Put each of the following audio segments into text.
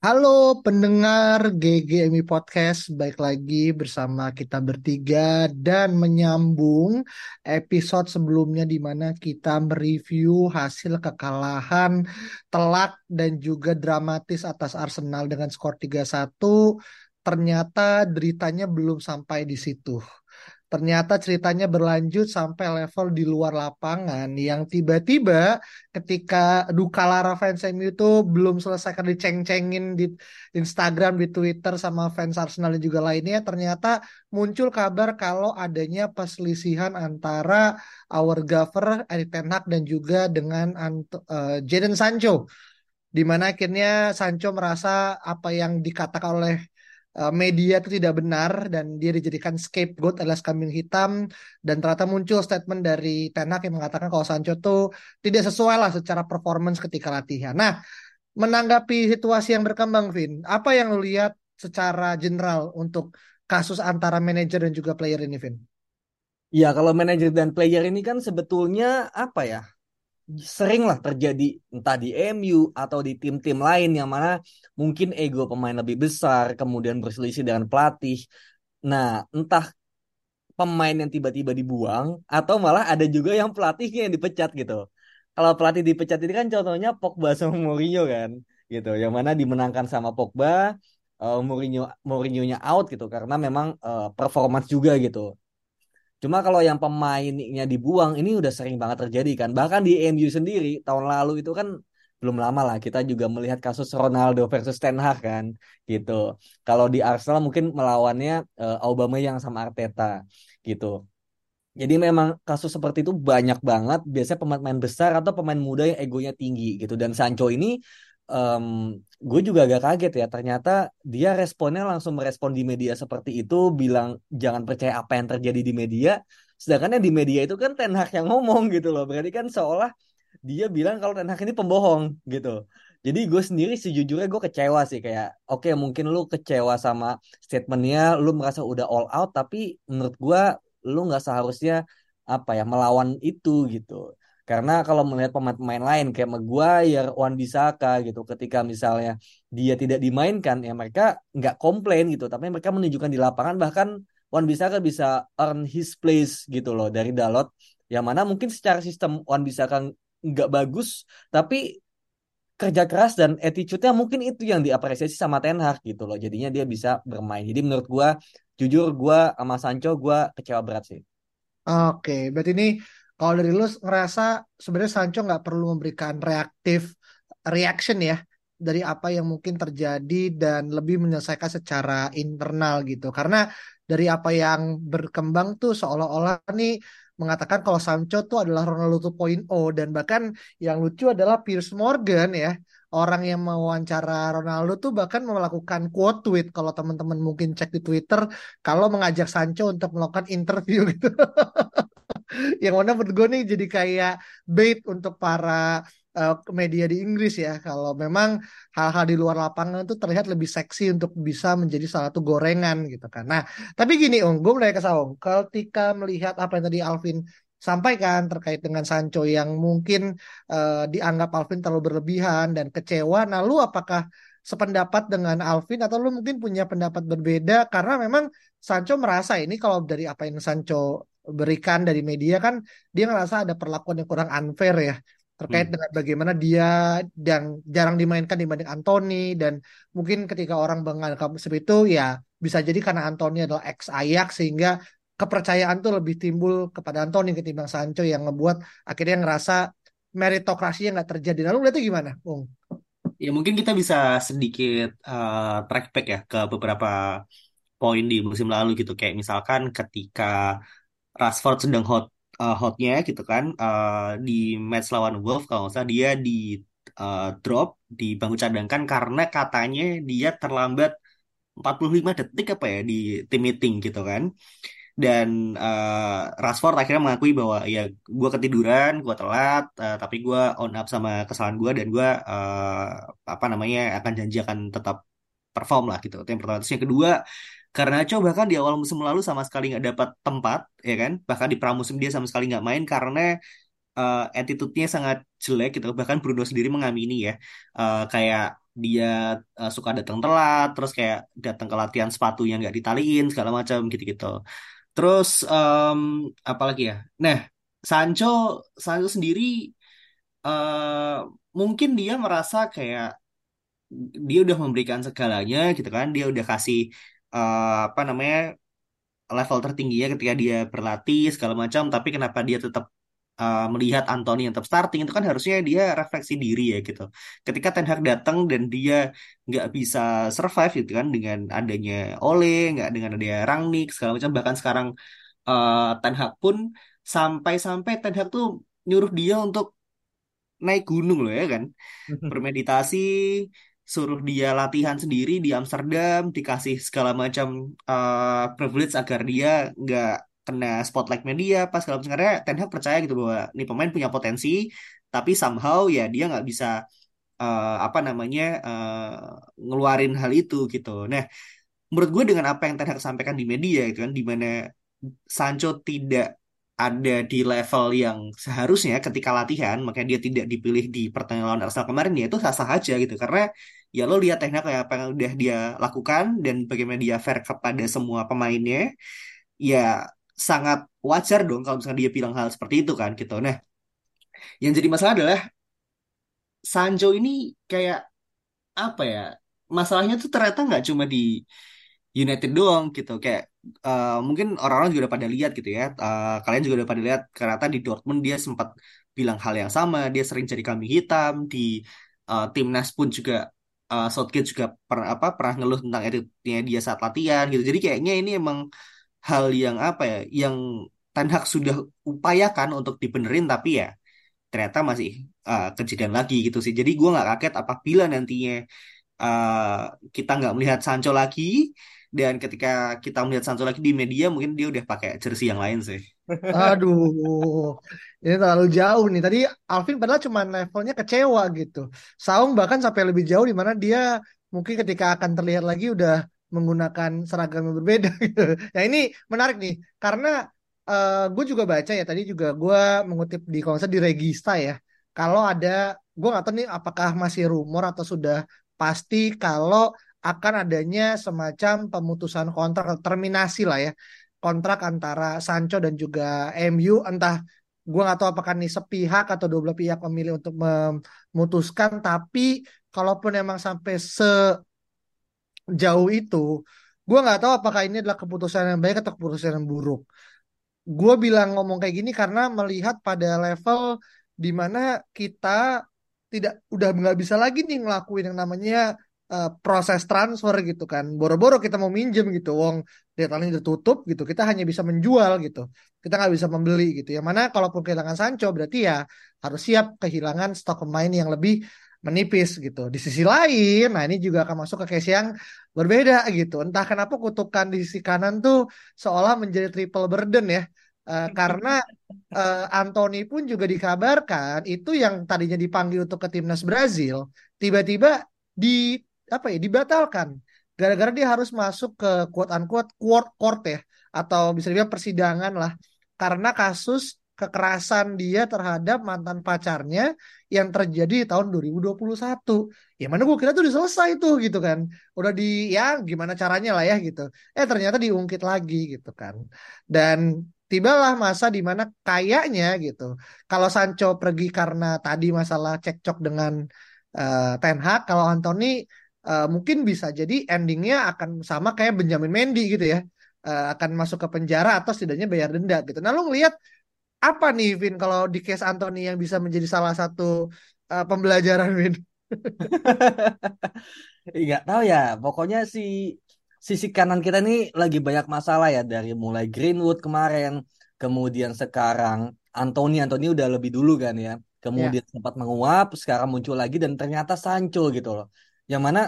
Halo pendengar GGMI Podcast, baik lagi bersama kita bertiga dan menyambung episode sebelumnya di mana kita mereview hasil kekalahan telak dan juga dramatis atas Arsenal dengan skor 3-1. Ternyata deritanya belum sampai di situ. Ternyata ceritanya berlanjut sampai level di luar lapangan. Yang tiba-tiba ketika duka lara fans MU itu belum selesai kan diceng-cengin di Instagram, di Twitter sama fans Arsenal dan juga lainnya, ternyata muncul kabar kalau adanya perselisihan antara our governor Erik Ten Hag dan juga dengan uh, Jadon Sancho. Di mana akhirnya Sancho merasa apa yang dikatakan oleh Eh, media itu tidak benar dan dia dijadikan scapegoat alias kambing hitam dan ternyata muncul statement dari Ten Hag yang mengatakan kalau Sancho itu tidak sesuai lah secara performance ketika latihan. Nah, menanggapi situasi yang berkembang, Vin, apa yang lu lihat secara general untuk kasus antara manajer dan juga player ini, Vin? Ya, kalau manajer dan player ini kan sebetulnya apa ya? Sering lah terjadi entah di MU atau di tim-tim lain yang mana mungkin ego pemain lebih besar kemudian berselisih dengan pelatih. Nah, entah pemain yang tiba-tiba dibuang atau malah ada juga yang pelatihnya yang dipecat gitu. Kalau pelatih dipecat ini kan contohnya Pogba sama Mourinho kan gitu. Yang mana dimenangkan sama Pogba, uh, Mourinho Mourinho-nya out gitu karena memang uh, performance juga gitu. Cuma kalau yang pemainnya dibuang ini udah sering banget terjadi kan. Bahkan di MU sendiri tahun lalu itu kan belum lama lah kita juga melihat kasus Ronaldo versus Ten Hag kan gitu. Kalau di Arsenal mungkin melawannya uh, Aubameyang sama Arteta gitu. Jadi memang kasus seperti itu banyak banget. Biasanya pemain-pemain besar atau pemain muda yang egonya tinggi gitu. Dan Sancho ini um, gue juga agak kaget ya ternyata dia responnya langsung merespon di media seperti itu bilang jangan percaya apa yang terjadi di media. Sedangkan di media itu kan Ten Hag yang ngomong gitu loh. Berarti kan seolah dia bilang kalau Ten Hag ini pembohong gitu. Jadi gue sendiri sejujurnya gue kecewa sih kayak oke okay, mungkin lu kecewa sama statementnya lu merasa udah all out tapi menurut gue lu nggak seharusnya apa ya melawan itu gitu karena kalau melihat pemain-pemain lain kayak Maguire, Wan Bisaka gitu, ketika misalnya dia tidak dimainkan, ya mereka nggak komplain gitu, tapi mereka menunjukkan di lapangan bahkan Wan Bisaka bisa earn his place gitu loh dari Dalot, yang mana mungkin secara sistem Wan Bisaka nggak bagus, tapi kerja keras dan attitude-nya mungkin itu yang diapresiasi sama Ten Hag gitu loh. Jadinya dia bisa bermain. Jadi menurut gua, jujur gua sama Sancho gua kecewa berat sih. Oke, berarti ini kalau dari lu ngerasa sebenarnya Sancho nggak perlu memberikan reaktif reaction ya dari apa yang mungkin terjadi dan lebih menyelesaikan secara internal gitu. Karena dari apa yang berkembang tuh seolah-olah nih mengatakan kalau Sancho tuh adalah Ronaldo 2.0 dan bahkan yang lucu adalah Piers Morgan ya orang yang mewawancara Ronaldo tuh bahkan melakukan quote tweet kalau teman-teman mungkin cek di Twitter kalau mengajak Sancho untuk melakukan interview gitu. yang mana menurut gue nih jadi kayak bait untuk para uh, media di Inggris ya kalau memang hal-hal di luar lapangan itu terlihat lebih seksi untuk bisa menjadi salah satu gorengan gitu kan. Nah, tapi gini Ung, gue mulai ke Saung. Ketika melihat apa yang tadi Alvin sampaikan terkait dengan Sancho yang mungkin uh, dianggap Alvin terlalu berlebihan dan kecewa. Nah, lu apakah sependapat dengan Alvin atau lu mungkin punya pendapat berbeda karena memang Sancho merasa ini kalau dari apa yang Sancho berikan dari media kan dia ngerasa ada perlakuan yang kurang unfair ya terkait hmm. dengan bagaimana dia yang jarang dimainkan dibanding Anthony dan mungkin ketika orang menganggap seperti itu ya bisa jadi karena Anthony adalah ex Ajax sehingga kepercayaan tuh lebih timbul kepada Anthony ketimbang Sancho yang ngebuat akhirnya ngerasa meritokrasi yang nggak terjadi. Lalu lihatnya gimana, Bung? Ya mungkin kita bisa sedikit uh, track back ya ke beberapa poin di musim lalu gitu kayak misalkan ketika Rashford sedang hot uh, hotnya gitu kan uh, di match lawan Wolves kalau nggak salah dia di uh, drop di bangku cadangkan karena katanya dia terlambat 45 detik apa ya di tim meeting gitu kan dan uh, Rashford akhirnya mengakui bahwa ya gue ketiduran, gue telat, uh, tapi gue on up sama kesalahan gue dan gue uh, apa namanya akan janji akan tetap perform lah gitu. Itu yang pertama. Terus yang kedua, karena coba kan di awal musim lalu sama sekali nggak dapat tempat, ya kan? Bahkan di pramusim dia sama sekali nggak main karena uh, attitude-nya sangat jelek gitu. Bahkan Bruno sendiri mengamini ya, uh, kayak dia uh, suka datang telat, terus kayak datang ke latihan sepatu yang nggak ditaliin segala macam gitu-gitu. Terus um, apa lagi ya? Nah, Sancho, Sancho sendiri uh, mungkin dia merasa kayak dia udah memberikan segalanya gitu kan. Dia udah kasih uh, apa namanya level tertingginya ketika dia berlatih segala macam. Tapi kenapa dia tetap uh, melihat Anthony yang tetap starting itu kan harusnya dia refleksi diri ya gitu. Ketika Ten Hag datang dan dia nggak bisa survive gitu kan dengan adanya Ole, nggak dengan adanya Rangnick segala macam. Bahkan sekarang uh, Ten Hag pun sampai-sampai Ten Hag tuh nyuruh dia untuk naik gunung loh ya kan bermeditasi suruh dia latihan sendiri di Amsterdam dikasih segala macam uh, privilege agar dia nggak kena spotlight media pas kalau sebenarnya Ten Hag percaya gitu bahwa nih pemain punya potensi tapi somehow ya dia nggak bisa uh, apa namanya uh, ngeluarin hal itu gitu. Nah menurut gue dengan apa yang Ten Hag sampaikan di media gitu kan di mana Sancho tidak ada di level yang seharusnya ketika latihan, makanya dia tidak dipilih di pertandingan lawan Arsenal kemarin ya itu sah-sah aja gitu karena ya lo lihat teknik kayak apa yang udah dia lakukan dan bagaimana dia fair kepada semua pemainnya ya sangat wajar dong kalau misalnya dia bilang hal seperti itu kan gitu. Nah, yang jadi masalah adalah Sancho ini kayak apa ya? Masalahnya tuh ternyata nggak cuma di United doang gitu. Kayak uh, mungkin orang-orang juga udah pada lihat gitu ya. Uh, kalian juga udah pada lihat ternyata di Dortmund dia sempat bilang hal yang sama. Dia sering jadi kambing hitam. Di uh, timnas pun juga uh, Southgate juga per, apa pernah ngeluh tentang attitude-nya dia saat latihan gitu. Jadi kayaknya ini emang hal yang apa ya yang Ten Hag sudah upayakan untuk dibenerin. Tapi ya ternyata masih uh, kejadian lagi gitu sih. Jadi gue nggak kaget apabila nantinya uh, kita nggak melihat Sancho lagi dan ketika kita melihat Sancho lagi di media mungkin dia udah pakai jersey yang lain sih. Aduh, ini terlalu jauh nih. Tadi Alvin padahal cuma levelnya kecewa gitu. Saung bahkan sampai lebih jauh di mana dia mungkin ketika akan terlihat lagi udah menggunakan seragam yang berbeda gitu. Nah ini menarik nih karena uh, eh, gue juga baca ya tadi juga gue mengutip di kalau di Regista ya. Kalau ada gue nggak tahu nih apakah masih rumor atau sudah pasti kalau akan adanya semacam pemutusan kontrak terminasi lah ya kontrak antara Sancho dan juga MU entah gue nggak tahu apakah ini sepihak atau dua belah pihak memilih untuk memutuskan tapi kalaupun emang sampai sejauh itu gue nggak tahu apakah ini adalah keputusan yang baik atau keputusan yang buruk. Gue bilang ngomong kayak gini karena melihat pada level di mana kita tidak udah nggak bisa lagi nih ngelakuin yang namanya uh, proses transfer gitu kan. Boro-boro kita mau minjem gitu, wong deadline udah tutup gitu. Kita hanya bisa menjual gitu. Kita nggak bisa membeli gitu. Yang mana kalaupun kehilangan Sancho berarti ya harus siap kehilangan stok pemain yang lebih menipis gitu. Di sisi lain, nah ini juga akan masuk ke case yang berbeda gitu. Entah kenapa kutukan di sisi kanan tuh seolah menjadi triple burden ya. Uh, karena uh, Anthony pun juga dikabarkan itu yang tadinya dipanggil untuk ke timnas Brazil tiba-tiba di apa ya dibatalkan gara-gara dia harus masuk ke quote unquote court court ya atau bisa dibilang persidangan lah karena kasus kekerasan dia terhadap mantan pacarnya yang terjadi di tahun 2021. Ya mana gue kira tuh udah selesai tuh gitu kan. Udah di ya gimana caranya lah ya gitu. Eh ternyata diungkit lagi gitu kan. Dan tibalah masa di mana kayaknya gitu. Kalau Sancho pergi karena tadi masalah cekcok dengan uh, Ten Hag, kalau Anthony uh, mungkin bisa jadi endingnya akan sama kayak Benjamin Mendy gitu ya uh, akan masuk ke penjara atau setidaknya bayar denda gitu. Nah lu ngelihat apa nih Vin kalau di case Anthony yang bisa menjadi salah satu uh, pembelajaran Vin? Nggak tahu ya, pokoknya si sisi kanan kita ini lagi banyak masalah ya dari mulai Greenwood kemarin, kemudian sekarang Anthony Anthony udah lebih dulu kan ya Ya. kemudian sempat menguap sekarang muncul lagi dan ternyata Sancho gitu loh yang mana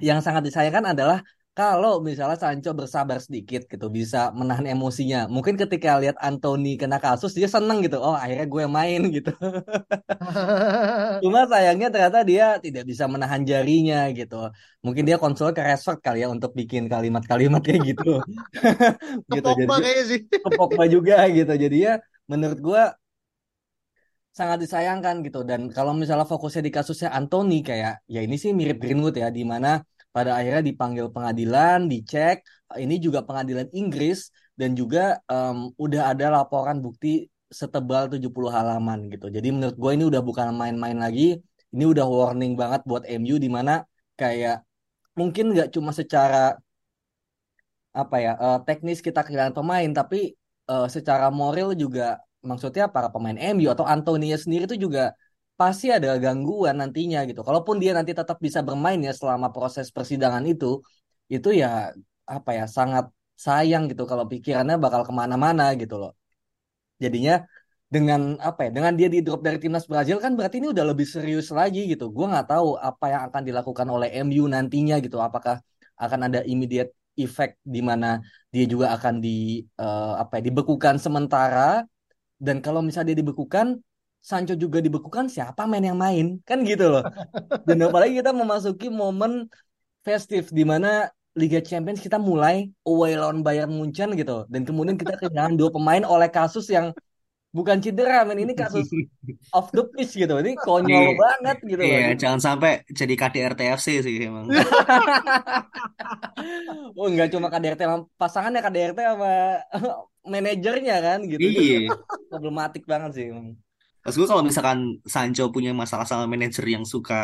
yang sangat disayangkan adalah kalau misalnya Sancho bersabar sedikit gitu bisa menahan emosinya. Mungkin ketika lihat Anthony kena kasus dia seneng gitu. Oh akhirnya gue main gitu. Cuma sayangnya ternyata dia tidak bisa menahan jarinya gitu. Mungkin dia konsul ke Rashford kali ya untuk bikin kalimat-kalimat kayak gitu. Gitu jadi sih. ke Pogba juga gitu. Jadi ya menurut gue sangat disayangkan gitu. Dan kalau misalnya fokusnya di kasusnya Anthony kayak ya ini sih mirip Greenwood ya di mana pada akhirnya dipanggil pengadilan dicek ini juga pengadilan Inggris dan juga em, udah ada laporan bukti setebal 70 halaman gitu. Jadi menurut gue ini udah bukan main-main lagi. Ini udah warning banget buat MU di mana kayak mungkin nggak cuma secara apa ya eh, teknis kita kehilangan pemain tapi eh, secara moral juga maksudnya para pemain MU atau Antonia sendiri itu juga pasti ada gangguan nantinya gitu. Kalaupun dia nanti tetap bisa bermain ya selama proses persidangan itu, itu ya apa ya sangat sayang gitu kalau pikirannya bakal ke mana-mana gitu loh. Jadinya dengan apa ya dengan dia di drop dari timnas Brazil kan berarti ini udah lebih serius lagi gitu. Gue nggak tahu apa yang akan dilakukan oleh MU nantinya gitu. Apakah akan ada immediate effect di mana dia juga akan di eh, apa ya dibekukan sementara dan kalau misalnya dia dibekukan Sancho juga dibekukan siapa main yang main kan gitu loh. Dan apalagi kita memasuki momen festif di mana Liga Champions kita mulai away lawan Bayern Munchen gitu dan kemudian kita kehilangan dua pemain oleh kasus yang bukan cedera men ini kasus off the pitch gitu ini konyol Iya. banget gitu loh Iya, jangan sampai jadi KDRT FC sih emang. oh nggak cuma KDRT pasangannya KDRT sama manajernya kan gitu Itu Iya. problematik banget sih. Terus gue kalau misalkan Sancho punya masalah sama manajer yang suka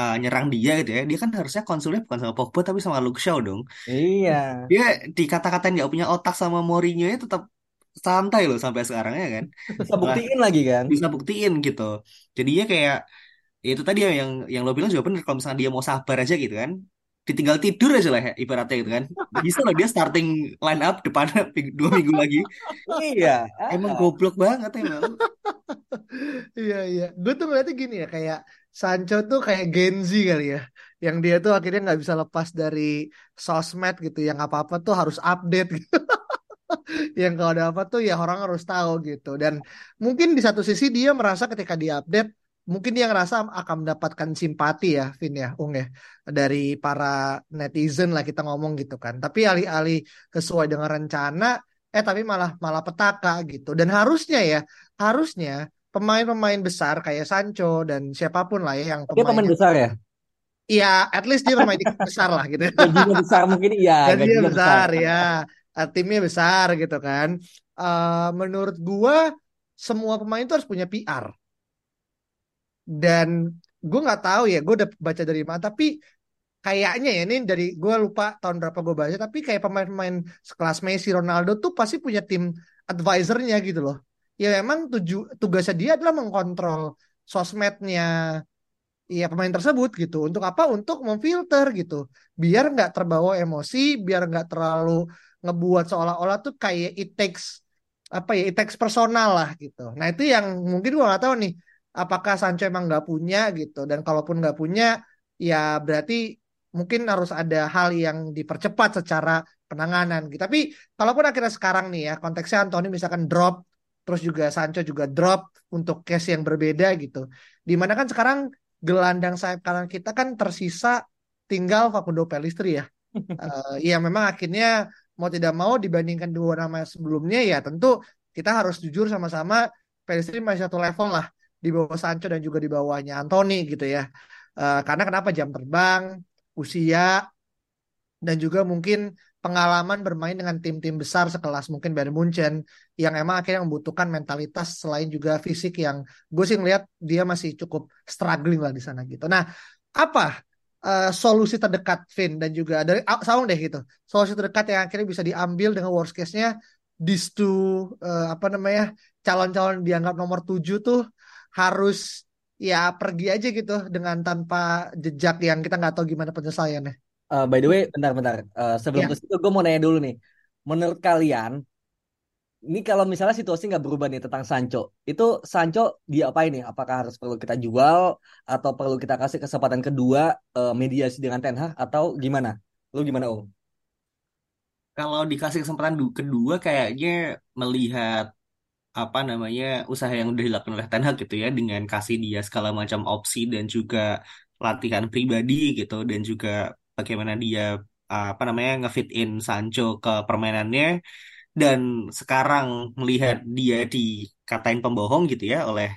uh, nyerang dia gitu ya, dia kan harusnya konsulnya bukan sama Pogba tapi sama Luke Shaw dong. iya Dia dikata-katain nggak punya otak sama Mourinho nya tetap santai loh sampai sekarang ya kan. bisa Nah, buktiin lagi kan bisa buktiin gitu. Jadinya kayak ya itu tadi ya yang yang lo bilang juga bener kalau misalnya dia mau sabar aja gitu kan. Ditinggal tidur aja lah ya, ibaratnya gitu kan. Bisa loh dia starting line up depan dua minggu lagi. iya Emang goblok banget emang. Iya iya, gue tuh ngeliatnya gini ya kayak Sancho tuh kayak Gen Z kali ya, yang dia tuh akhirnya nggak bisa lepas dari sosmed gitu, yang apa apa tuh harus update gitu. yang kalau ada apa tuh ya orang harus tahu gitu. Dan mungkin di satu sisi dia merasa ketika dia update, mungkin dia ngerasa akan mendapatkan simpati ya, Vin ya, Ung ya, dari para netizen lah kita ngomong gitu kan. Tapi alih-alih sesuai dengan rencana, eh tapi malah malah petaka gitu. Dan harusnya ya, harusnya pemain-pemain besar kayak Sancho dan siapa pun lah ya yang dia pemain pemainnya besar ya? Ya at least dia klub besar lah gitu. Gajinya besar mungkin iya gajinya gajinya besar. besar ya timnya besar gitu kan. Eh, menurut gua semua pemain itu harus punya PR dan gue nggak tahu ya gue udah baca dari mana tapi kayaknya ya ini dari gue lupa tahun berapa gue baca tapi kayak pemain-pemain sekelas Messi Ronaldo tuh pasti punya tim advisernya gitu loh. Ya memang tuju tugasnya dia adalah mengkontrol sosmednya ya pemain tersebut gitu. Untuk apa? Untuk memfilter gitu. Biar nggak terbawa emosi biar nggak terlalu ngebuat seolah-olah tuh kayak it takes apa ya it takes personal lah gitu. Nah itu yang mungkin gue nggak tahu nih apakah Sancho emang nggak punya gitu. Dan kalaupun nggak punya ya berarti mungkin harus ada hal yang dipercepat secara penanganan gitu. Tapi kalaupun akhirnya sekarang nih ya konteksnya Anthony misalkan drop terus juga Sancho juga drop untuk case yang berbeda gitu. Di mana kan sekarang gelandang sayap kanan kita kan tersisa tinggal Facundo Pellistri ya. Eh, ya memang akhirnya mau tidak mau dibandingkan dua nama sebelumnya ya tentu kita harus jujur sama-sama Pellistri masih satu level lah di bawah Sancho dan juga di bawahnya Anthony gitu ya Eh, karena kenapa jam terbang usia dan juga mungkin pengalaman bermain dengan tim-tim besar sekelas mungkin Bayern Munchen yang emang akhirnya membutuhkan mentalitas selain juga fisik yang gue sih ngeliat dia masih cukup struggling lah di sana gitu. Nah, apa eh, solusi terdekat Vin dan juga dari Saung deh gitu. Solusi terdekat yang akhirnya bisa diambil dengan worst case-nya these two eh, apa namanya calon-calon dianggap nomor tujuh tuh harus ya pergi aja gitu dengan tanpa jejak yang kita nggak tahu gimana penyelesaiannya. Eh, by the way bentar-bentar Eh, sebelum Ya. ke situ gue mau nanya dulu nih menurut kalian ini kalau misalnya situasi nggak berubah nih tentang Sancho, itu Sancho diapain nih? Apakah harus perlu kita jual atau perlu kita kasih kesempatan kedua uh, mediasi dengan Ten Hag atau gimana? Lu gimana Om? Kalau dikasih kesempatan kedua kayaknya melihat apa namanya usaha yang udah dilakukan oleh Ten Hag gitu ya dengan kasih dia segala macam opsi dan juga latihan pribadi gitu dan juga bagaimana dia apa namanya ngefit in Sancho ke permainannya dan sekarang melihat dia dikatain pembohong gitu ya oleh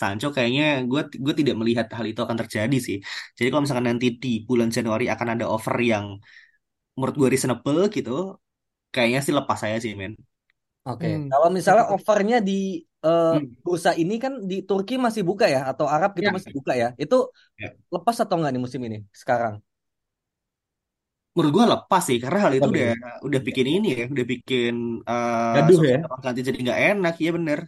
Sancho kayaknya gue gue tidak melihat hal itu akan terjadi sih. Jadi kalau misalkan nanti di bulan Januari akan ada offer yang menurut gue reasonable gitu, kayaknya sih lepas saya sih men. Oke, okay. hmm. kalau misalnya offernya di uh, hmm. bursa ini kan di Turki masih buka ya atau Arab gitu ya. masih buka ya, itu ya. lepas atau enggak nih musim ini sekarang? menurut gue lepas sih karena hal itu udah udah bikin ini ya udah bikin uh, Gaduh ya ganti jadi nggak enak ya bener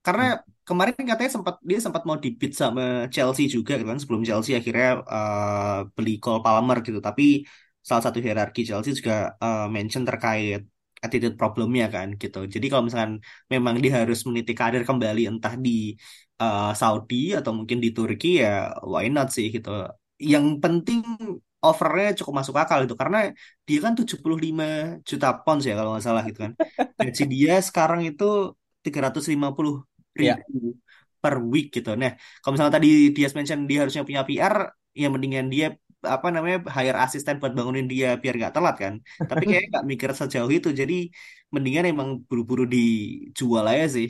karena hmm. kemarin katanya sempat dia sempat mau dipit sama Chelsea juga gitu kan sebelum Chelsea akhirnya uh, beli Cole Palmer gitu tapi salah satu hierarki Chelsea juga uh, mention terkait attitude problemnya kan gitu jadi kalau misalkan memang dia harus meniti karir kembali entah di uh, Saudi atau mungkin di Turki ya why not sih gitu yang penting offernya cukup masuk akal itu karena dia kan 75 juta pounds ya kalau nggak salah gitu kan. Gaji dia sekarang itu 350 ribu yeah. per week gitu. Nah, kalau misalnya tadi dia mention dia harusnya punya PR, ya mendingan dia apa namanya hire asisten buat bangunin dia biar nggak telat kan. Tapi kayak nggak mikir sejauh itu. Jadi mendingan emang buru-buru dijual aja sih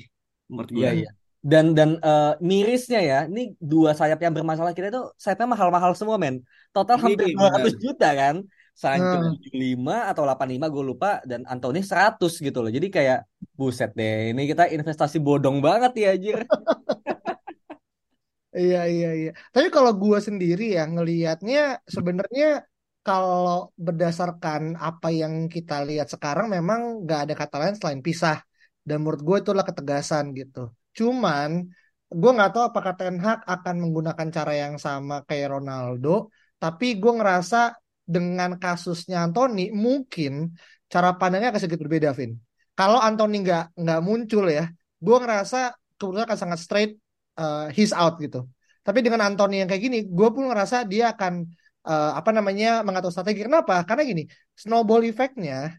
menurut gue. Iya, iya dan dan uh, mirisnya ya ini dua sayap yang bermasalah kita itu sayapnya mahal-mahal semua men total ini hampir 200 juta kan Sancho hmm. 5 atau 85 gue lupa dan Anthony 100 gitu loh jadi kayak buset deh ini kita investasi bodong banget ya anjir iya iya iya. Tapi kalau gue sendiri ya ngelihatnya sebenarnya kalau berdasarkan apa yang kita lihat sekarang memang nggak ada kata lain selain pisah. Dan menurut gue itulah ketegasan gitu. Cuman gue nggak tahu apakah Ten Hag akan menggunakan cara yang sama kayak Ronaldo, tapi gue ngerasa dengan kasusnya Anthony mungkin cara pandangnya akan sedikit berbeda, Vin. Kalau Anthony nggak nggak muncul ya, gue ngerasa keputusan akan sangat straight uh, he's out gitu. Tapi dengan Anthony yang kayak gini, gue pun ngerasa dia akan uh, apa namanya mengatur strategi. Kenapa? Karena gini, snowball effect-nya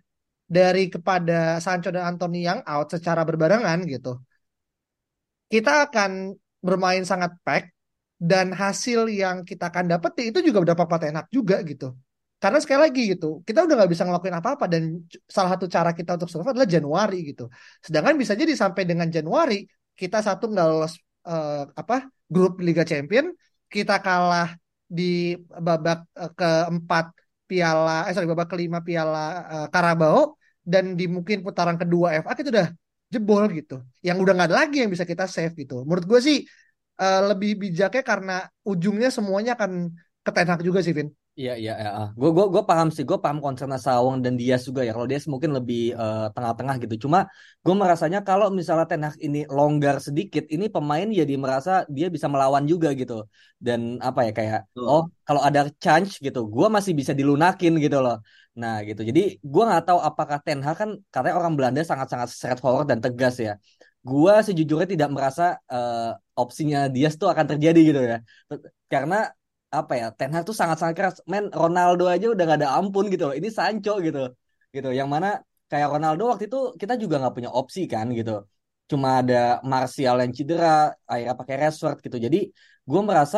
dari kepada Sancho dan Anthony yang out secara berbarengan gitu kita akan bermain sangat pack dan hasil yang kita akan dapat itu juga berdampak pada enak juga gitu. Karena sekali lagi gitu, kita udah nggak bisa ngelakuin apa-apa dan salah satu cara kita untuk survive adalah Januari gitu. Sedangkan bisa jadi sampai dengan Januari kita satu nggak lolos uh, apa grup Liga Champion, kita kalah di babak uh, keempat piala, eh sorry babak kelima piala uh, Karabau dan di mungkin putaran kedua FA kita udah jebol gitu. Yang udah nggak ada lagi yang bisa kita save gitu. Menurut gue sih uh, lebih bijaknya karena ujungnya semuanya akan ketenak juga sih Vin Iya iya iya. Gue gue gue paham sih. Gue paham concern Sawang dan Dias juga ya. Kalau Dias mungkin lebih uh, tengah-tengah gitu. Cuma gue merasanya kalau misalnya Tenak ini longgar sedikit, ini pemain ya dia merasa dia bisa melawan juga gitu. Dan apa ya kayak oh kalau ada chance gitu, gue masih bisa dilunakin gitu loh. Nah gitu. Jadi gue nggak tahu apakah Ten Hag kan katanya orang Belanda sangat-sangat straightforward dan tegas ya. Gue sejujurnya tidak merasa uh, opsinya Dias tuh akan terjadi gitu ya. Karena apa ya Ten Hag tuh sangat-sangat keras. Men Ronaldo aja udah gak ada ampun gitu loh. Ini Sancho gitu. Gitu. Yang mana kayak Ronaldo waktu itu kita juga nggak punya opsi kan gitu. Cuma ada Martial yang cedera, akhirnya pakai Rashford gitu. Jadi gue merasa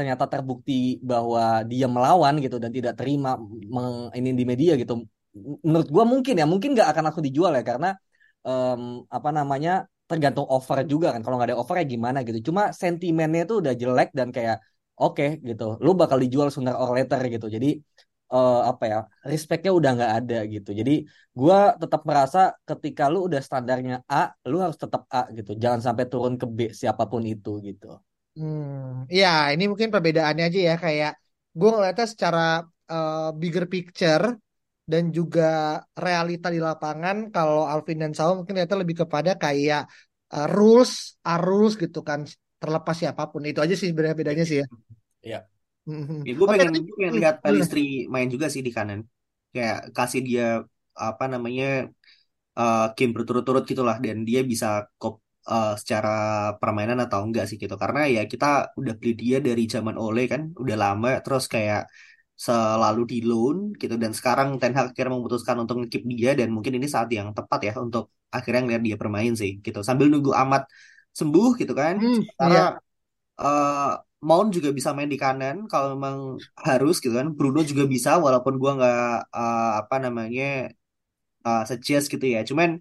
ternyata terbukti bahwa dia melawan gitu dan tidak terima meng, ini di media gitu. Menurut gue mungkin ya mungkin nggak akan aku dijual ya karena um, apa namanya tergantung offer juga kan. Kalau nggak ada offer ya gimana gitu. Cuma sentimennya itu udah jelek dan kayak oke okay, gitu lu bakal dijual sooner or later gitu. Jadi uh, apa ya respectnya udah nggak ada gitu. Jadi gue tetap merasa ketika lu udah standarnya A lu harus tetap A gitu. Jangan sampai turun ke B siapa pun itu gitu hmm ya ini mungkin perbedaannya aja ya kayak gue ngeliatnya secara uh, bigger picture dan juga realita di lapangan kalau Alvin dan Saul mungkin ternyata lebih kepada kayak uh, rules are rules gitu kan terlepas siapa pun itu aja sih sebenarnya bedanya sih ya. Iya. Mm-hmm. Ya, gue pengen, gue pengen lihat Pelistri main juga sih di kanan. Kayak kasih dia apa namanya uh, game berturut-turut gitulah dan dia bisa kop uh, secara permainan atau enggak sih gitu. Karena ya kita udah beli dia dari zaman Ole kan, udah lama terus kayak selalu di loan gitu. Dan sekarang Ten Hag akhirnya memutuskan untuk ngekip dia dan mungkin ini saat yang tepat ya untuk akhirnya ngeliat dia bermain sih gitu. Sambil nunggu amat sembuh gitu kan. Hmm, karena iya. uh, Mount juga bisa main di kanan kalau memang harus gitu kan. Bruno juga bisa walaupun gua nggak uh, apa namanya uh, suggest gitu ya. Cuman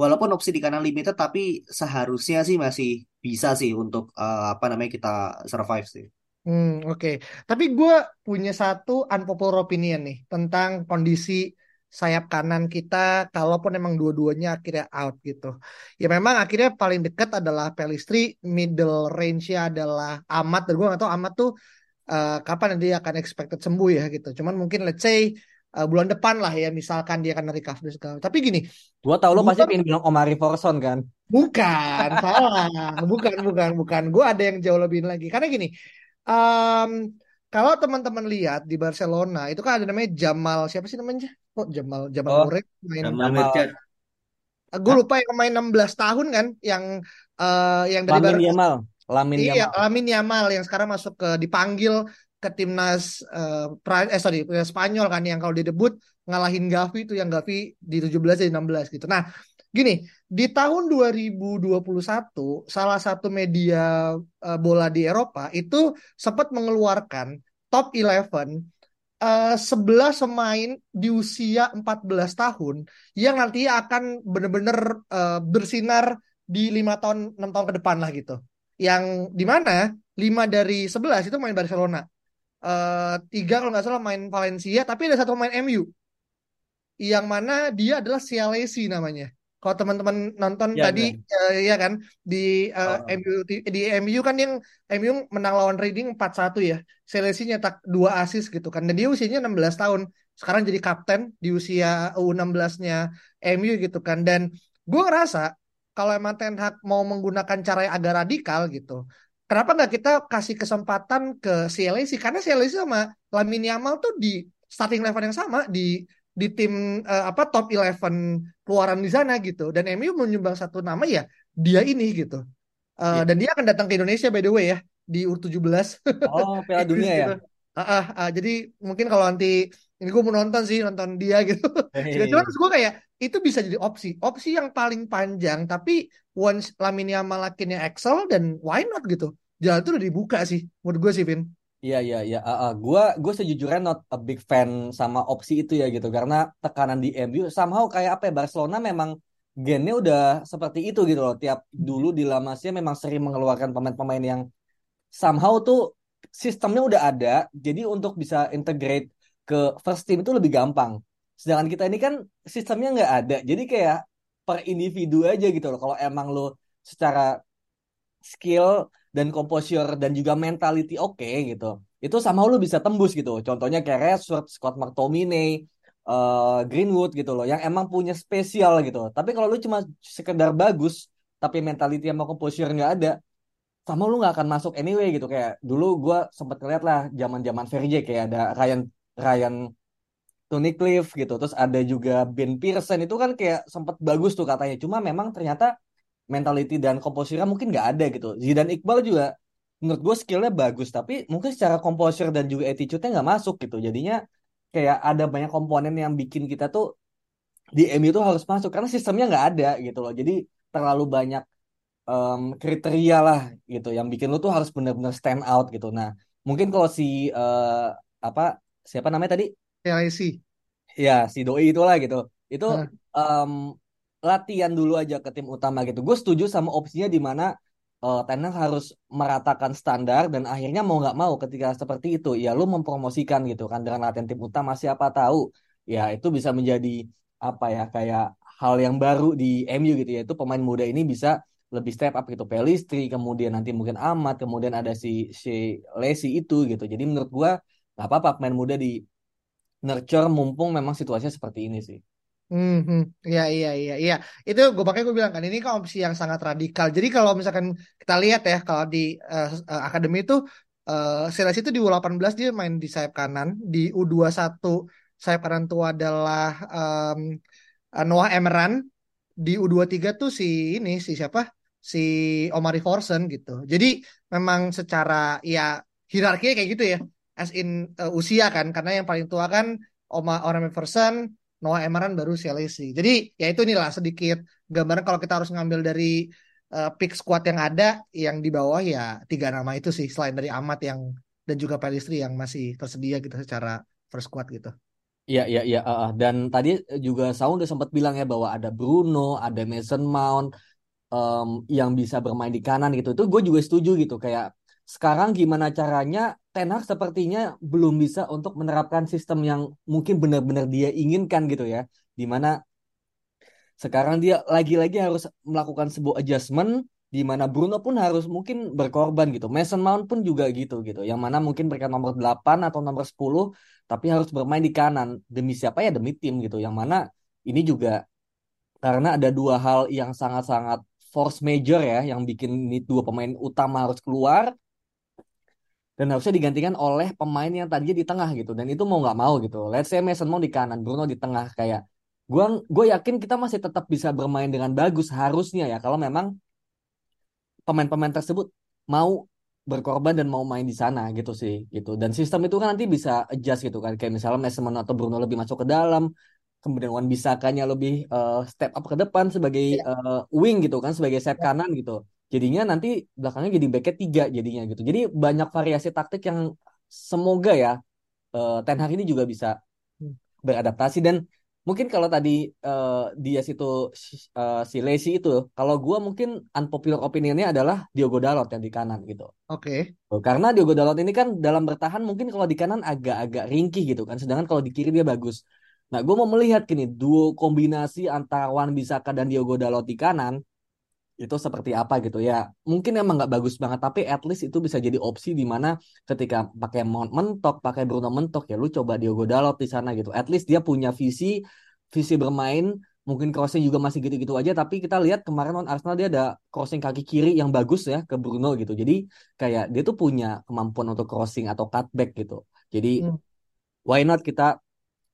walaupun opsi di kanan limited tapi seharusnya sih masih bisa sih untuk uh, apa namanya kita survive sih Hmm, oke. Okay. Tapi gue punya satu unpopular opinion nih tentang kondisi sayap kanan kita kalaupun emang dua-duanya akhirnya out gitu. Ya memang akhirnya paling dekat adalah Pelistri, middle range-nya adalah Amat dan gue gak tahu Amat tuh uh, kapan dia akan expected sembuh ya gitu. Cuman mungkin let's say uh, bulan depan lah ya misalkan dia akan recovery segala. Tapi gini, gue tau lo pasti pengen bilang Omari Forson kan? Bukan, salah. Bukan, bukan, bukan. Gue ada yang jauh lebih lagi. Karena gini, um, kalau teman-teman lihat di Barcelona itu kan ada namanya Jamal siapa sih namanya? Kok oh, Jamal Jamal oh, Murray main Jamal Jamal. Gue lupa yang main 16 tahun kan yang uh, yang dari Lamin Yamal. Lamin iya, Yamal. Lamin Yamal yang sekarang masuk ke dipanggil ke timnas uh, eh sorry Spanyol kan yang kalau dia debut ngalahin Gavi itu yang Gavi di 17 jadi 16 gitu. Nah, Gini, di tahun 2021 salah satu media uh, bola di Eropa itu sempat mengeluarkan top 11 uh, 11 pemain di usia 14 tahun yang nanti akan benar-benar uh, bersinar di lima tahun 6 tahun ke depan lah gitu. Yang di mana 5 dari 11 itu main Barcelona. Uh, tiga kalau nggak salah main Valencia, tapi ada satu main MU. Yang mana dia adalah Cialesi namanya. Kalau teman-teman nonton ya, tadi ya. Uh, ya kan di uh, oh. MU di MU kan yang MU menang lawan Reading 4-1 ya. Selesi nyetak dua asis gitu kan. Dan dia usianya 16 tahun. Sekarang jadi kapten di usia U16-nya MU gitu kan. Dan gue ngerasa kalau emang Ten Hag mau menggunakan cara yang agak radikal gitu. Kenapa nggak kita kasih kesempatan ke CLC? Karena CLC sama Lamine Yamal tuh di starting level yang sama di di tim uh, apa top 11 keluaran di sana gitu. Dan MU menyumbang satu nama ya dia ini gitu. Uh, yeah. dan dia akan datang ke Indonesia by the way ya di U17 oh Piala Dunia ya? uh, uh, uh, jadi mungkin kalau nanti ini gue mau nonton sih nonton dia gitu hey. cuma gue kayak itu bisa jadi opsi opsi yang paling panjang tapi once Laminia Malakinnya Excel dan why not gitu jalan itu udah dibuka sih menurut gue sih Vin Iya iya iya. Uh, uh. Gua gue sejujurnya not a big fan sama opsi itu ya gitu karena tekanan di MU somehow kayak apa ya Barcelona memang gennya udah seperti itu gitu loh. Tiap dulu di La Masia memang sering mengeluarkan pemain-pemain yang somehow tuh sistemnya udah ada. Jadi untuk bisa integrate ke first team itu lebih gampang. Sedangkan kita ini kan sistemnya nggak ada. Jadi kayak per individu aja gitu loh. Kalau emang lo secara skill dan composure dan juga mentality oke okay, gitu itu sama lu bisa tembus gitu contohnya kayak Rashford, Scott McTominay uh, Greenwood gitu loh yang emang punya spesial gitu tapi kalau lu cuma sekedar bagus tapi mentality sama composure nggak ada sama lu nggak akan masuk anyway gitu kayak dulu gue sempat ngeliat lah zaman zaman Verge kayak ada Ryan Ryan Tony Cliff gitu terus ada juga Ben Pearson itu kan kayak sempat bagus tuh katanya cuma memang ternyata mentality dan komposisinya mungkin nggak ada gitu. Zidane Iqbal juga menurut gue skillnya bagus tapi mungkin secara komposisi dan juga attitude-nya nggak masuk gitu. Jadinya kayak ada banyak komponen yang bikin kita tuh di MU itu harus masuk karena sistemnya nggak ada gitu loh. Jadi terlalu banyak um, kriteria lah gitu yang bikin lu tuh harus benar-benar stand out gitu. Nah mungkin kalau si eh, apa siapa namanya tadi? LAC. ya si doi itulah gitu. Itu em, latihan dulu aja ke tim utama gitu. Gue setuju sama opsinya di mana eh, Ten Hag harus meratakan standar dan akhirnya mau nggak mau ketika seperti itu ya lu mempromosikan gitu kan dengan latihan tim utama. Siapa tahu ya itu bisa menjadi apa ya kayak hal yang baru di MU gitu ya. Itu pemain muda ini bisa lebih step up gitu. Pelistri kemudian nanti mungkin Ahmad kemudian ada si si Lesi itu gitu. Jadi menurut gua nggak apa-apa pemain muda di nurture mumpung memang situasinya seperti ini sih Hmm, hmm. Iya, iya, iya, iya. Itu gue pakai gue bilang kan ini kan opsi yang sangat radikal. Jadi kalau misalkan kita lihat ya kalau di eh, eh, akademi itu uh, Silas itu di U18 dia main di sayap kanan, di U21 sayap kanan itu adalah eh, Noah Emran, di U23 tuh si ini si siapa? Si Omari Forsen gitu. Jadi memang secara ya hierarkinya kayak gitu ya. As in eh, usia kan karena yang paling tua kan Oma Omari Forsen, Noah Emran baru Chelsea. Jadi ya itu inilah sedikit gambaran kalau kita harus ngambil dari uh, pick squad yang ada yang di bawah ya tiga nama itu sih selain dari Amat yang dan juga Pelistri yang masih tersedia gitu secara first squad gitu. Iya, iya, iya. uh, uh. Dan tadi juga Saung udah sempat bilang ya bahwa ada Bruno, ada Mason Mount em, yang bisa bermain di kanan gitu. Itu gue juga setuju gitu. Kayak sekarang gimana caranya Ten Hag sepertinya belum bisa untuk menerapkan sistem yang mungkin benar-benar dia inginkan gitu ya. Di mana sekarang dia lagi-lagi harus melakukan sebuah adjustment di mana Bruno pun harus mungkin berkorban gitu. Mason Mount pun juga gitu gitu. Yang mana mungkin mereka nomor 8 atau nomor 10 tapi harus bermain di kanan demi siapa ya demi tim gitu. Yang mana ini juga karena ada dua hal yang sangat-sangat force major ya yang bikin ini dua pemain utama harus keluar dan harusnya digantikan oleh pemain yang tadinya di tengah gitu. Dan itu mau nggak mau gitu. Let's say Mason Mount di kanan, Bruno di tengah. Kayak gua gue yakin kita masih tetap bisa bermain dengan bagus harusnya ya. Kalau memang pemain-pemain tersebut mau berkorban dan mau main di sana gitu sih gitu. Dan sistem itu kan nanti bisa adjust gitu kan. Kayak misalnya Mason Mount atau Bruno lebih masuk ke dalam kemudian Wan Bisakanya lebih eh, step up ke depan sebagai eh, wing gitu kan sebagai sayap kanan gitu jadinya nanti belakangnya jadi backnya tiga jadinya gitu jadi banyak variasi taktik yang semoga ya eh, Ten Hag ini juga bisa beradaptasi dan mungkin kalau tadi eh, dia situ eh, si Lacy itu kalau gua mungkin unpopular opinionnya adalah Diogo Dalot yang di kanan gitu Oke. Oh, Karena Diogo Dalot ini kan dalam bertahan mungkin kalau di kanan agak-agak ringkih gitu kan. Sedangkan kalau di kiri dia bagus. Nah, gue mau melihat gini, duo kombinasi antara Wan Bisaka dan Diogo Dalot di kanan itu seperti apa gitu ya. Mungkin emang nggak bagus banget, tapi at least itu bisa jadi opsi di mana ketika pakai Mount mentok, pakai Bruno mentok ya, lu coba Diogo Dalot di sana gitu. At least dia punya visi, visi bermain. Mungkin crossing juga masih gitu-gitu aja, tapi kita lihat kemarin on Arsenal dia ada crossing kaki kiri yang bagus ya ke Bruno gitu. Jadi kayak dia tuh punya kemampuan untuk crossing atau cutback gitu. Jadi Hmm. why not kita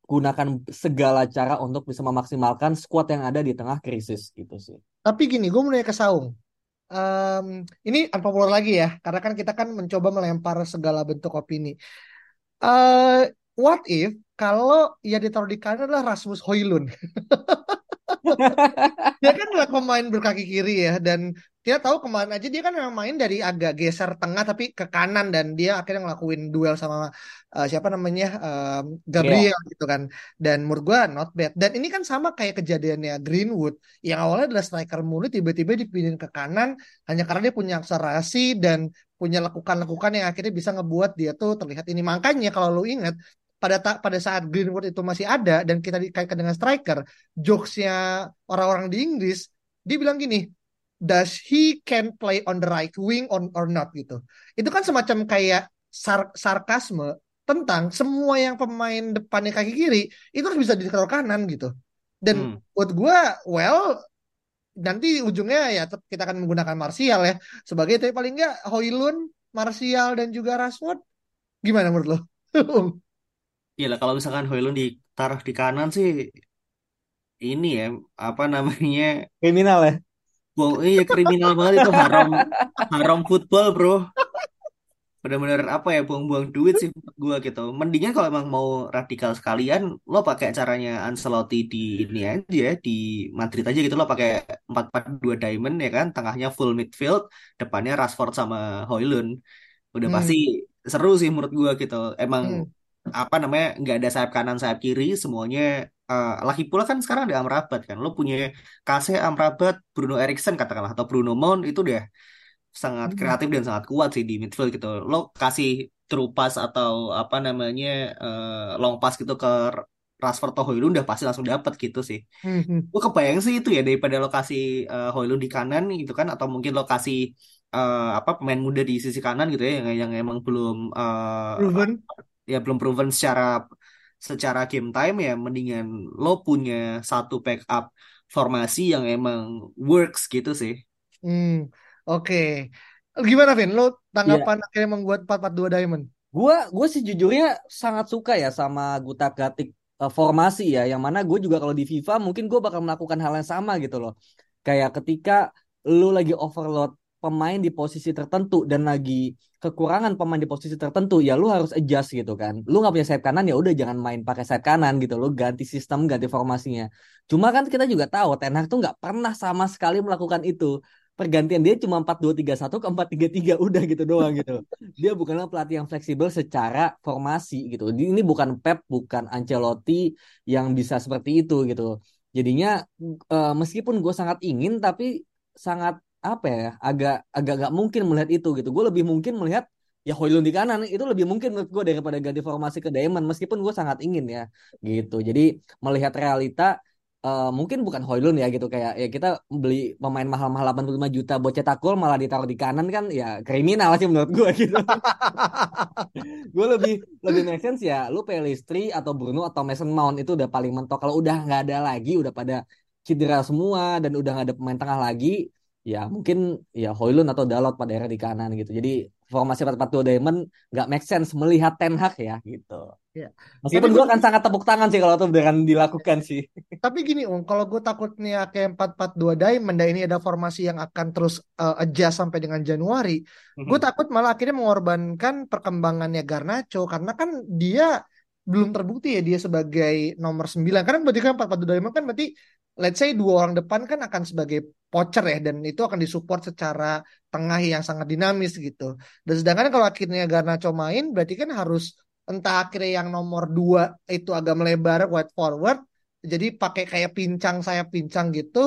gunakan segala cara untuk bisa memaksimalkan squad yang ada di tengah krisis gitu sih. Tapi gini, gue mau nanya ke Saung. Em, ini unpopular lagi ya, karena kan kita kan mencoba melempar segala bentuk opini. eh what if kalau yang ditaruh di kanan adalah Rasmus Højlund? Dia kan adalah pemain berkaki kiri ya dan kita tahu kemarin aja dia kan memang main dari agak geser tengah tapi ke kanan dan dia akhirnya ngelakuin duel sama eh, siapa namanya em, Gabriel gitu kan. Dan menurut not bad. Dan ini kan sama kayak kejadiannya Greenwood yang awalnya adalah striker mulu tiba-tiba dipindahin ke kanan hanya karena dia punya akselerasi dan punya lekukan-lekukan yang akhirnya bisa ngebuat dia tuh terlihat ini. Makanya kalau lu ingat pada ta- pada saat Greenwood itu masih ada dan kita dikaitkan dengan striker, jokesnya orang-orang di Inggris, dia bilang gini, does he can play on the right wing on or not gitu. Itu kan semacam kayak sar sarkasme tentang semua yang pemain depannya kaki kiri itu harus bisa ditaruh kanan gitu. Dan Hmm. buat gua, well nanti ujungnya ya kita akan menggunakan Martial ya sebagai tapi paling nggak Højlund, Martial dan juga Rashford gimana menurut lo? Iya lah kalau misalkan Højlund ditaruh di kanan sih ini ya apa namanya Kriminal ya. Wow, iya kriminal banget itu haram haram football bro benar-benar apa ya buang-buang duit sih menurut gua gitu mendingan kalau emang mau radikal sekalian lo pakai caranya Ancelotti di ini aja di Madrid aja gitu lo pakai 4-4-2 diamond ya kan tengahnya full midfield depannya Rashford sama Højlund udah Hmm. pasti seru sih menurut gue gitu. Emang Hmm. Apa namanya nggak ada sayap kanan sayap kiri semuanya eh, lagi pula kan sekarang ada Amrabat kan lo punya Kase Amrabat Bruno Eriksen katakanlah atau Bruno Mount itu udah sangat Hmm. kreatif dan sangat kuat sih di midfield gitu lo kasih true pass atau apa namanya eh, long pass gitu ke Rashford atau Højlund udah pasti langsung dapat gitu sih Hmm. Hmm. gue kebayang sih itu ya daripada lokasi uh, Højlund di kanan gitu kan atau mungkin lokasi eh, apa pemain muda di sisi kanan gitu ya yang yang emang belum eh, Proven. Ya belum proven secara secara game time ya mendingan lo punya satu backup formasi yang emang works gitu sih. Hmm. Oke. Gimana Vin? Lo tanggapan akhirnya membuat 442 Diamond? gue gue sih jujurnya sangat suka ya sama gutak-gatik eh, formasi ya, yang mana gue juga kalau di FIFA mungkin gue bakal melakukan hal yang sama gitu loh. Kayak ketika lu lagi overload pemain di posisi tertentu dan lagi kekurangan pemain di posisi tertentu, ya lu harus adjust gitu kan. Lu nggak punya sayap kanan ya udah jangan main pakai sayap kanan gitu. Lu ganti sistem, ganti formasinya. Cuma kan kita juga tahu Ten Hag tuh nggak pernah sama sekali melakukan itu. Pergantian dia cuma 4-2-3-1 ke 4-3-3 udah gitu doang gitu. Dia bukanlah pelatih yang fleksibel secara formasi gitu. Ini bukan Pep, bukan Ancelotti yang bisa seperti itu gitu. Jadinya eh, meskipun gue sangat ingin tapi sangat apa ya agak agak gak mungkin melihat itu gitu. Gue lebih mungkin melihat ya Højlund di kanan itu lebih mungkin menurut gue daripada ganti formasi ke Diamond meskipun gue sangat ingin ya gitu. Jadi melihat realita eh, mungkin bukan Højlund ya gitu kayak ya kita beli pemain mahal-mahal 85 juta buat cetak gol malah ditaruh di kanan kan ya kriminal sih menurut gue gitu. gue lebih lebih make sense ya lu Pelistri atau Bruno atau Mason Mount itu udah paling mentok kalau udah nggak ada lagi udah pada cedera semua dan udah nggak ada pemain tengah lagi ya mungkin ya Højlund atau Dalot pada era di kanan gitu jadi formasi 4-4-2 Diamond nggak make sense melihat Ten Hag ya gitu Ya. meskipun gue gue akan sangat tepuk tangan sih kalau itu beneran dilakukan sih tapi gini Om, kalau gue takutnya kayak 442 Diamond dan ini ada formasi yang akan terus uh, adjust sampai dengan Januari, gue Mhm. takut malah akhirnya mengorbankan perkembangannya Garnacho karena kan dia belum terbukti ya dia sebagai nomor 9. Karena berarti kan 442 Diamond kan berarti let's say dua orang depan kan akan sebagai pocher ya dan itu akan disupport secara tengah yang sangat dinamis gitu. Dan sedangkan kalau akhirnya Garnacho main berarti kan harus entah akhirnya yang nomor dua itu agak melebar wide forward jadi pakai kayak pincang sayap pincang gitu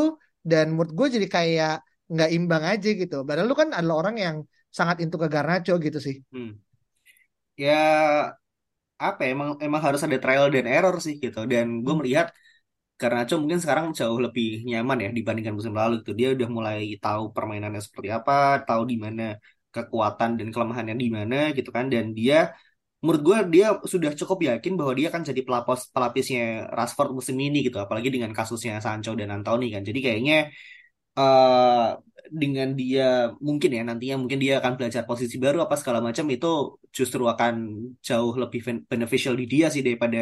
dan menurut gue jadi kayak nggak imbang aja gitu padahal lu kan adalah orang yang sangat into ke Garnacho gitu sih Hmm. Ya apa ya, emang emang harus ada trial dan error sih gitu dan gue Hmm. melihat karena Cho mungkin sekarang jauh lebih nyaman ya dibandingkan musim lalu gitu dia udah mulai tahu permainannya seperti apa tahu di mana kekuatan dan kelemahannya di mana gitu kan. Dan dia menurut gue dia sudah cukup yakin bahwa dia akan jadi pelapis pelapisnya Rashford musim ini gitu. Apalagi dengan kasusnya Sancho dan Anthony kan. Jadi kayaknya eh dengan dia mungkin ya nantinya mungkin dia akan belajar posisi baru apa segala macam itu justru akan jauh lebih ben- beneficial di dia sih daripada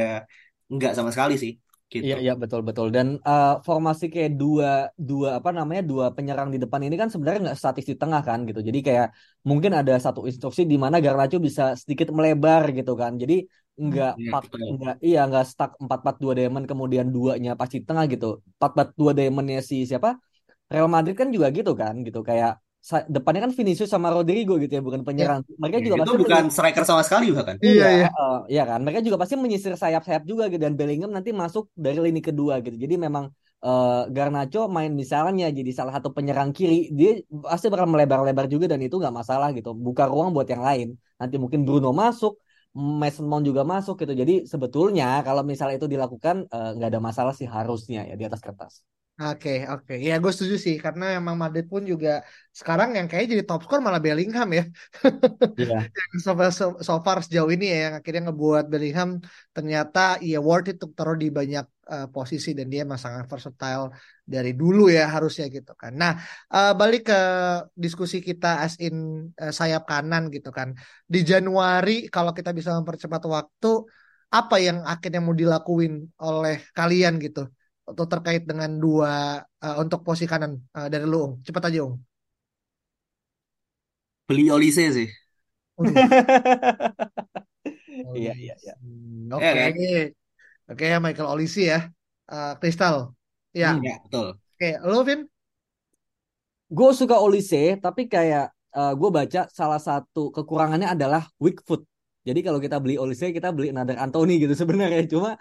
enggak sama sekali sih gitu. Iya, iya betul betul. Dan eh, formasi kayak dua dua apa namanya dua penyerang di depan ini kan sebenarnya nggak statis di tengah kan gitu. Jadi kayak mungkin ada satu instruksi di mana Garnacho bisa sedikit melebar gitu kan. Jadi nggak Iya, pak betul. nggak iya nggak stuck empat empat dua diamond kemudian duanya pasti tengah gitu. Empat empat dua diamondnya si siapa Real Madrid kan juga gitu kan gitu kayak depannya kan Vinicius sama Rodrigo gitu ya bukan ya penyerang. Mereka Ya, juga itu pasti bukan striker sama sekali bahkan. iya Iya, iya eh, iya kan. Mereka juga pasti menyisir sayap-sayap juga gitu dan Bellingham nanti masuk dari lini kedua gitu. Jadi memang eh, Garnacho main misalnya jadi salah satu penyerang kiri, dia pasti bakal melebar-lebar juga dan itu nggak masalah gitu. Buka ruang buat yang lain. Nanti mungkin Bruno masuk, Mason Mount juga masuk gitu. Jadi sebetulnya kalau misalnya itu dilakukan eh, nggak ada masalah sih harusnya ya di atas kertas. Oke, oke. Ya, gue setuju sih. Karena emang Madrid pun juga sekarang yang kayaknya jadi top skor malah Bellingham ya. Iya. Yang so, far- so, so far sejauh ini ya, yang akhirnya ngebuat Bellingham ternyata ya worth it untuk taruh di banyak uh, posisi dan dia emang sangat versatile dari dulu ya harusnya gitu kan. Nah, uh, balik ke diskusi kita as in uh, sayap kanan gitu kan. Di Januari kalau kita bisa mempercepat waktu, apa yang akhirnya mau dilakuin oleh kalian gitu? Atau terkait dengan dua uh, untuk posisi kanan uh, dari lu, Ung. Cepat aja, Ung. Beli Olise sih. Iya, iya, iya. Hmm, Ya Oke, kan? oke ya Michael Olisi ya, Uh, Crystal. Ya, Hmm. Ya, betul. oke. Lu, Vin? Gue suka Olise, tapi kayak uh, gue baca salah satu kekurangannya adalah weak foot. Jadi kalau kita beli Olise kita beli another Anthony gitu sebenarnya. Cuma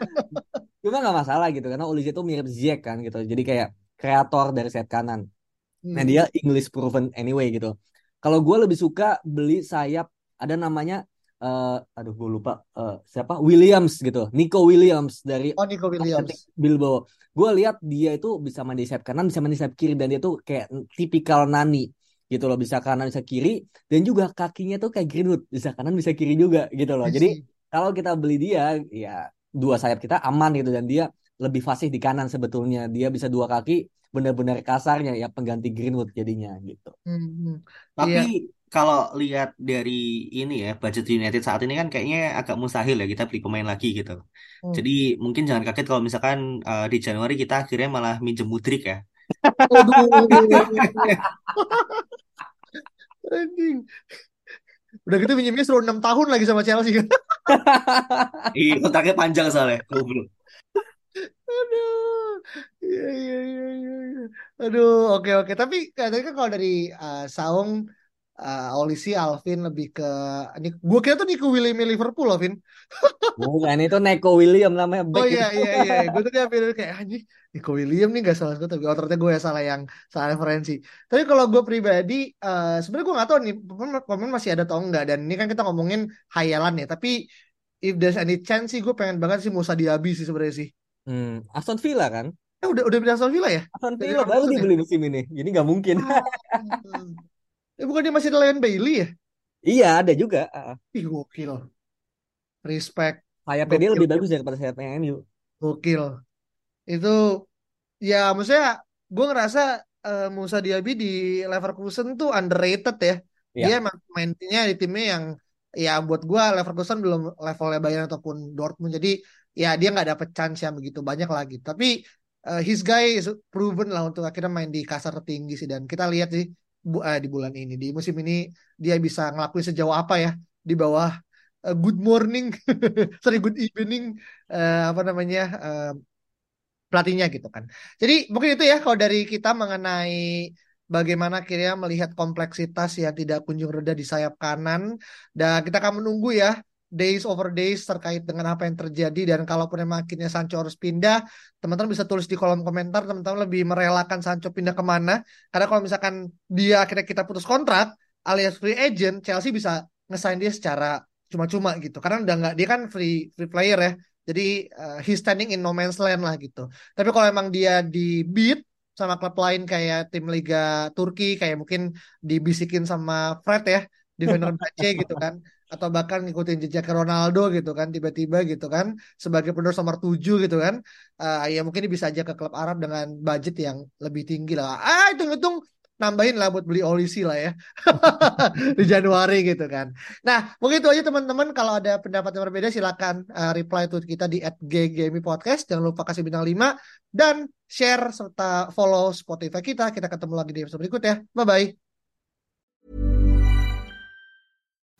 cuma nggak masalah gitu karena Olise itu mirip Ziyech kan gitu. Jadi kayak kreator dari sayap kanan. Nah Hmm. dia English proven anyway gitu. Kalau gue lebih suka beli sayap ada namanya eh aduh gue lupa eh, siapa Williams gitu, Nico Williams dari Oh Nico Williams. Bilbao. Gue lihat dia itu bisa main di sayap kanan, bisa main di sayap kiri dan dia tuh kayak tipikal Nani gitu loh, bisa kanan bisa kiri dan juga kakinya tuh kayak Greenwood, bisa kanan bisa kiri juga gitu loh. Jadi kalau kita beli dia ya dua sayap kita aman gitu dan dia lebih fasih di kanan sebetulnya. Dia bisa dua kaki benar-benar kasarnya ya pengganti Greenwood jadinya gitu. Hmm, hmm. Iya. Tapi kalau lihat dari ini ya budget United saat ini kan kayaknya agak mustahil ya kita beli pemain lagi gitu. Hmm. Jadi mungkin jangan kaget kalau misalkan eh, di Januari kita akhirnya malah minjem Mudrik ya. Waduh. Udah gitu minjemnya suruh 6 tahun lagi sama Chelsea kan. Iya, kontraknya panjang soalnya. Goblok. Aduh. Iya iya iya iya. iya. Aduh, oke oke. Tapi katanya kan kalau dari uh, Saung uh, Olisi Alvin lebih ke ini gue kira tuh Nico William Liverpool Alvin. Bukan itu Neko William namanya Oh back iya itu. iya iya. Gue tadi hampir kayak anjing Nico William nih gak salah gue tapi oh, ternyata gue ya salah yang salah referensi. Tapi kalau gue pribadi eh sebenarnya gue gak tahu nih pemain pemain masih ada atau enggak dan ini kan kita ngomongin hayalan ya. Tapi if there's any chance sih gue pengen banget sih Musa Diaby sih sebenarnya sih. Hmm, Aston Villa kan? Eh udah udah pindah Aston Villa ya? Aston Villa baru dibeli musim ini. Jadi nggak mungkin. Eh bukan dia masih ada Leon Bailey ya? Iya ada juga. Ah, Ih gokil. Respect. Sayapnya dia lebih bagus daripada sayapnya MU. Gokil. Itu ya maksudnya gue ngerasa eh, Musa Diaby di Leverkusen tuh underrated ya. Iya. Dia emang mainnya di timnya yang ya buat gue Leverkusen belum levelnya Bayern ataupun Dortmund. Jadi ya dia nggak dapet chance yang begitu banyak lagi. Tapi eh, his guy is proven lah untuk akhirnya main di kasar tertinggi sih. Dan kita lihat sih bu, eh, di bulan ini di musim ini dia bisa ngelakuin sejauh apa ya di bawah eh, good morning, sorry good evening eh, apa namanya eh, pelatihnya gitu kan. Jadi mungkin itu ya kalau dari kita mengenai bagaimana akhirnya melihat kompleksitas yang tidak kunjung reda di sayap kanan dan kita akan menunggu ya days over days terkait dengan apa yang terjadi. Dan kalaupun emang akhirnya Sancho harus pindah teman-teman bisa tulis di kolom komentar teman-teman lebih merelakan Sancho pindah ke mana. Karena kalau misalkan dia akhirnya kita putus kontrak alias free agent Chelsea bisa ngesign dia secara cuma-cuma gitu. Karena udah nggak dia kan free free player ya. Jadi uh, he's standing in no man's land lah gitu. Tapi kalau emang dia di beat sama klub lain kayak tim Liga Turki kayak mungkin dibisikin sama Fred ya di Fenerbahce gitu kan atau bahkan ngikutin jejak Ronaldo gitu kan tiba-tiba gitu kan sebagai penerus nomor 7 gitu kan uh, ya mungkin bisa aja ke klub Arab dengan budget yang lebih tinggi lah ah hitung-hitung nambahin lah buat beli Olisi lah ya di Januari gitu kan. Nah mungkin itu aja teman-teman kalau ada pendapat yang berbeda silakan uh, reply to kita di @ggmi podcast jangan lupa kasih bintang 5 dan share serta follow Spotify kita. Kita ketemu lagi di episode berikutnya. Bye bye.